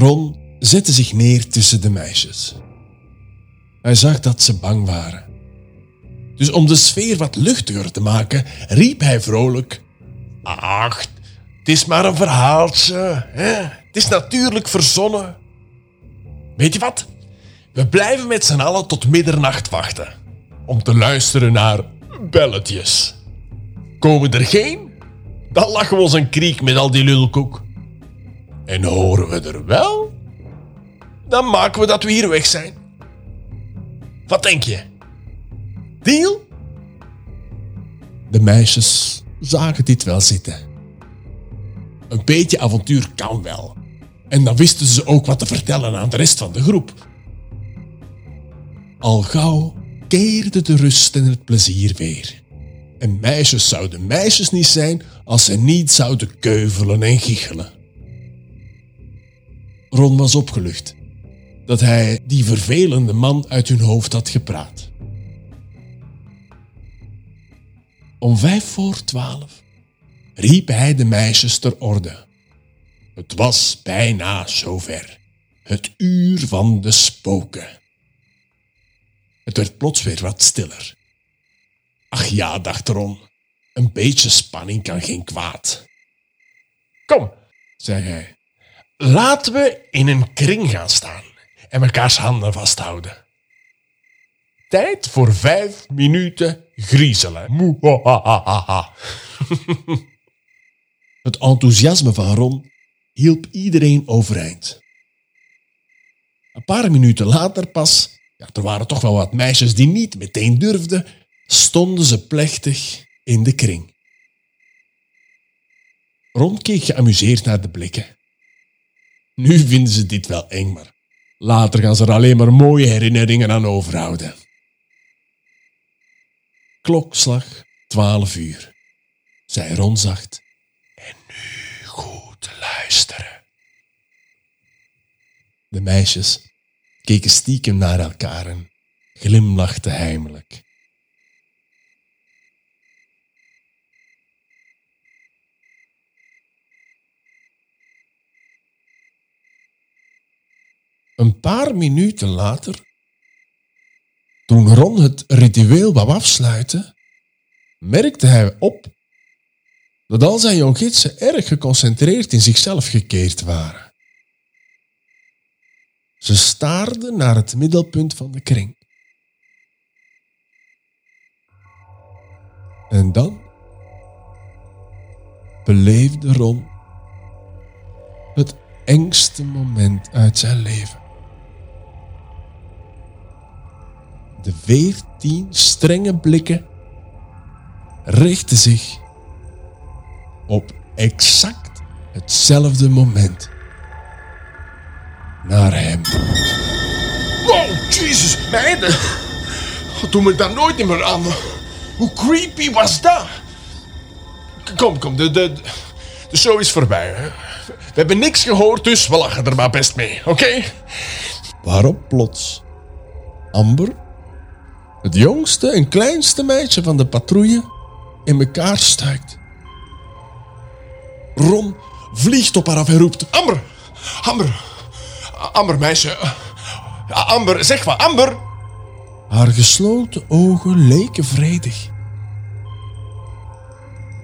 Ron zette zich neer tussen de meisjes. Hij zag dat ze bang waren. Dus om de sfeer wat luchtiger te maken, riep hij vrolijk: Ach, het is maar een verhaaltje. Hè? Het is natuurlijk verzonnen. Weet je wat? We blijven met z'n allen tot middernacht wachten. Om te luisteren naar belletjes. Komen er geen? Dan lachen we ons een kriek met al die lulkoek. En horen we er wel? Dan maken we dat we hier weg zijn. Wat denk je? Deal? De meisjes zagen dit wel zitten. Een beetje avontuur kan wel. En dan wisten ze ook wat te vertellen aan de rest van de groep. Al gauw keerde de rust en het plezier weer. En meisjes zouden meisjes niet zijn als ze niet zouden keuvelen en giechelen. Ron was opgelucht dat hij die vervelende man uit hun hoofd had gepraat. Om vijf voor twaalf riep hij de meisjes ter orde. Het was bijna zover. Het uur van de spoken. Het werd plots weer wat stiller. Ach ja, dacht Ron, een beetje spanning kan geen kwaad. Kom, zei hij, laten we in een kring gaan staan en mekaars handen vasthouden. Tijd voor vijf minuten griezelen. Het enthousiasme van Ron hielp iedereen overeind. Een paar minuten later pas, ja, er waren toch wel wat meisjes die niet meteen durfden, stonden ze plechtig in de kring. Ron keek geamuseerd naar de blikken. Nu vinden ze dit wel eng, maar later gaan ze er alleen maar mooie herinneringen aan overhouden. Klokslag twaalf uur, zei Ron zacht. En nu goed luisteren. De meisjes keken stiekem naar elkaar en glimlachten heimelijk. Een paar minuten later, toen Ron het ritueel wou afsluiten, merkte hij op dat al zijn jonggidsen erg geconcentreerd in zichzelf gekeerd waren. Ze staarden naar het middelpunt van de kring. En dan beleefde Ron het engste moment uit zijn leven. De veertien strenge blikken richtten zich op exact hetzelfde moment naar hem. Wow, Jesus, meiden. Doe me daar nooit meer aan. Hoe creepy was dat? Kom, kom, de, de, de show is voorbij. Hè? We hebben niks gehoord, dus we lachen er maar best mee, oké? Waarop plots Amber, het jongste en kleinste meisje van de patrouille, in elkaar stuikt. Ron vliegt op haar af en roept: Amber, Amber, Amber, meisje. Amber, zeg maar, Amber. Haar gesloten ogen leken vredig.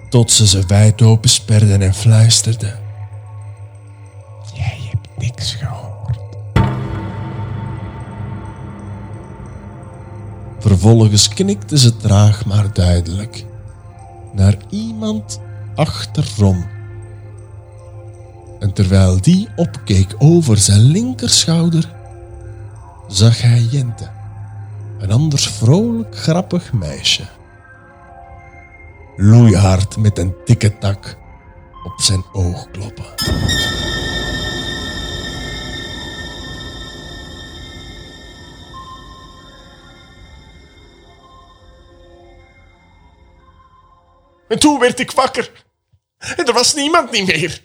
Tot ze ze wijd open sperde en fluisterde. Jij hebt niks gehoord. Vervolgens knikte ze traag maar duidelijk naar iemand achter Ron. En terwijl die opkeek over zijn linkerschouder, zag hij Jente, een anders vrolijk grappig meisje. Loeihard met een dikke tak op zijn oog kloppen. En toen werd ik wakker. En er was niemand niet meer.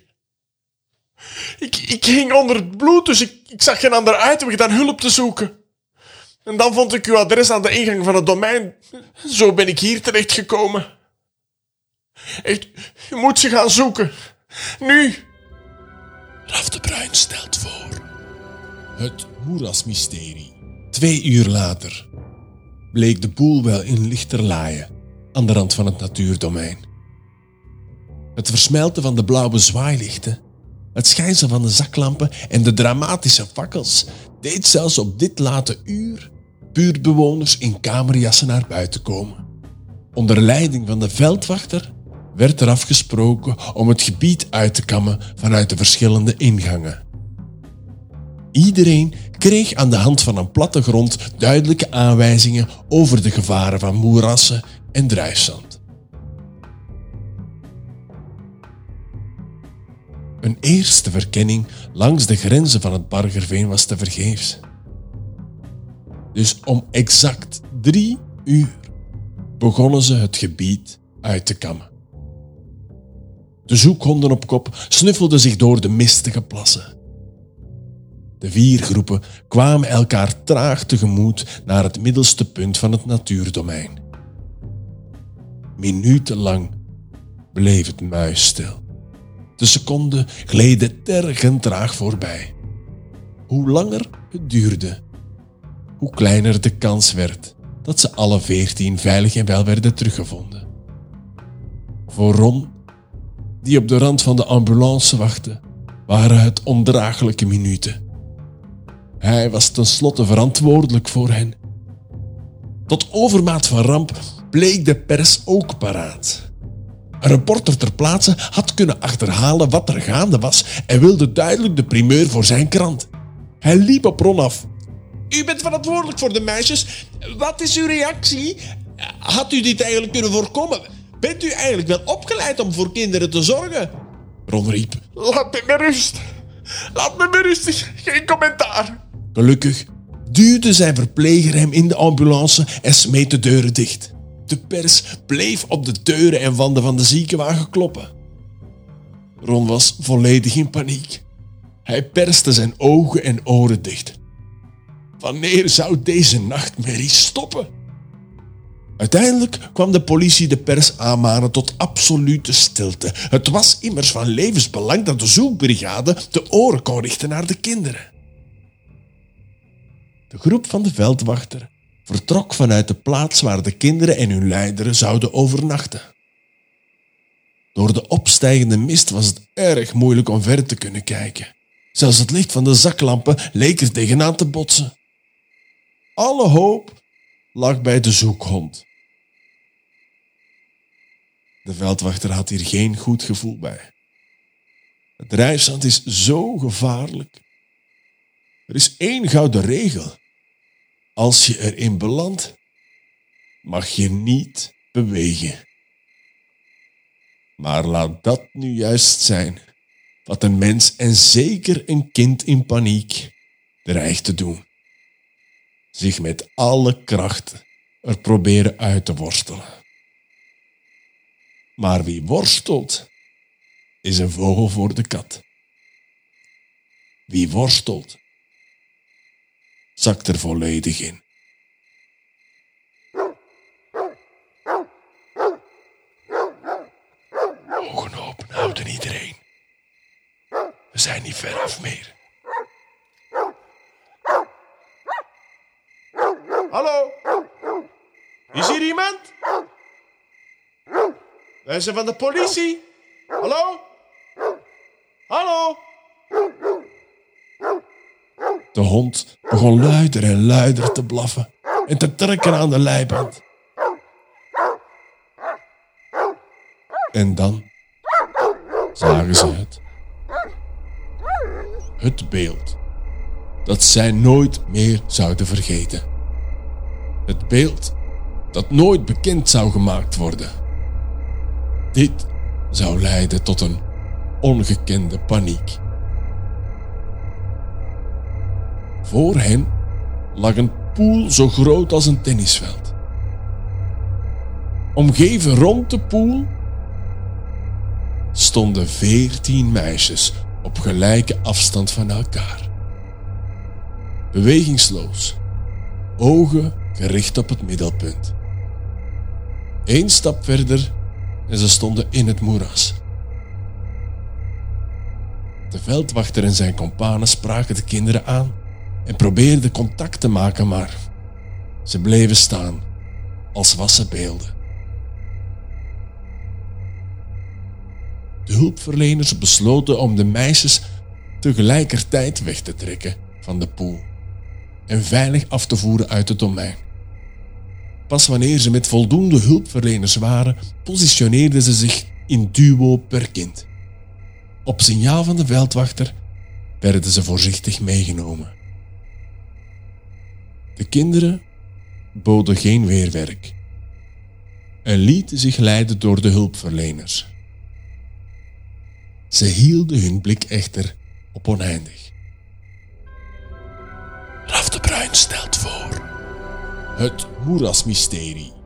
Ik, ik hing onder het bloed, dus ik, ik zag geen andere uitweg dan hulp te zoeken. En dan vond ik uw adres aan de ingang van het domein. Zo ben ik hier terechtgekomen. Echt, je moet ze gaan zoeken. Nu. Raf de Bruin stelt voor. Het moerasmysterie. Twee uur later bleek de boel wel in lichterlaaien aan de rand van het natuurdomein. Het versmelten van de blauwe zwaailichten, het schijnsel van de zaklampen en de dramatische fakkels deed zelfs op dit late uur buurtbewoners in kamerjassen naar buiten komen. Onder leiding van de veldwachter werd er afgesproken om het gebied uit te kammen vanuit de verschillende ingangen. Iedereen kreeg aan de hand van een plattegrond duidelijke aanwijzingen over de gevaren van moerassen en drijfzand. Een eerste verkenning langs de grenzen van het Bargerveen was tevergeefs. Dus om exact drie uur begonnen ze het gebied uit te kammen. De zoekhonden op kop snuffelden zich door de mistige plassen. De vier groepen kwamen elkaar traag tegemoet naar het middelste punt van het natuurdomein. Minutenlang bleef het muisstil. De seconden gleden tergend traag voorbij. Hoe langer het duurde, hoe kleiner de kans werd dat ze alle veertien veilig en wel werden teruggevonden. Voor Ron, die op de rand van de ambulance wachtte, waren het ondraaglijke minuten. Hij was tenslotte verantwoordelijk voor hen. Tot overmaat van ramp bleek de pers ook paraat. Een reporter ter plaatse had kunnen achterhalen wat er gaande was en wilde duidelijk de primeur voor zijn krant. Hij liep op Ron af. U bent verantwoordelijk voor de meisjes. Wat is uw reactie? Had u dit eigenlijk kunnen voorkomen? Bent u eigenlijk wel opgeleid om voor kinderen te zorgen? Ron riep. Laat me met rust. Laat me met rust. Geen commentaar. Gelukkig duwde zijn verpleger hem in de ambulance en smeet de deuren dicht. De pers bleef op de deuren en wanden van de ziekenwagen kloppen. Ron was volledig in paniek. Hij perste zijn ogen en oren dicht. Wanneer zou deze nachtmerrie stoppen? Uiteindelijk kwam de politie de pers aanmanen tot absolute stilte. Het was immers van levensbelang dat de zoekbrigade de oren kon richten naar de kinderen. De groep van de veldwachter vertrok vanuit de plaats waar de kinderen en hun leideren zouden overnachten. Door de opstijgende mist was het erg moeilijk om ver te kunnen kijken. Zelfs het licht van de zaklampen leek er tegenaan te botsen. Alle hoop lag bij de zoekhond. De veldwachter had hier geen goed gevoel bij. Het drijfzand is zo gevaarlijk. Er is één gouden regel. Als je erin belandt, mag je niet bewegen. Maar laat dat nu juist zijn wat een mens en zeker een kind in paniek dreigt te doen. Zich met alle kracht er proberen uit te worstelen. Maar wie worstelt, is een vogel voor de kat. Wie worstelt, zakt er volledig in. Ogen open houden iedereen. We zijn niet ver af meer. Hallo? Is hier iemand? Wij zijn van de politie. Hallo? Hallo? De hond begon luider en luider te blaffen en te trekken aan de leiband. En dan zagen ze het. Het beeld dat zij nooit meer zouden vergeten. Het beeld dat nooit bekend zou gemaakt worden. Dit zou leiden tot een ongekende paniek. Voor hen lag een poel zo groot als een tennisveld. Omgeven rond de poel stonden veertien meisjes op gelijke afstand van elkaar. Bewegingsloos, ogen gericht op het middelpunt. Eén stap verder en ze stonden in het moeras. De veldwachter en zijn kompanen spraken de kinderen aan en probeerden contact te maken, maar ze bleven staan als wassen beelden. De hulpverleners besloten om de meisjes tegelijkertijd weg te trekken van de poel en veilig af te voeren uit het domein. Pas wanneer ze met voldoende hulpverleners waren, positioneerden ze zich in duo per kind. Op signaal van de veldwachter werden ze voorzichtig meegenomen. De kinderen boden geen weerwerk en lieten zich leiden door de hulpverleners. Ze hielden hun blik echter op oneindig. Raf de Bruin stelt voor het Moerasmysterie.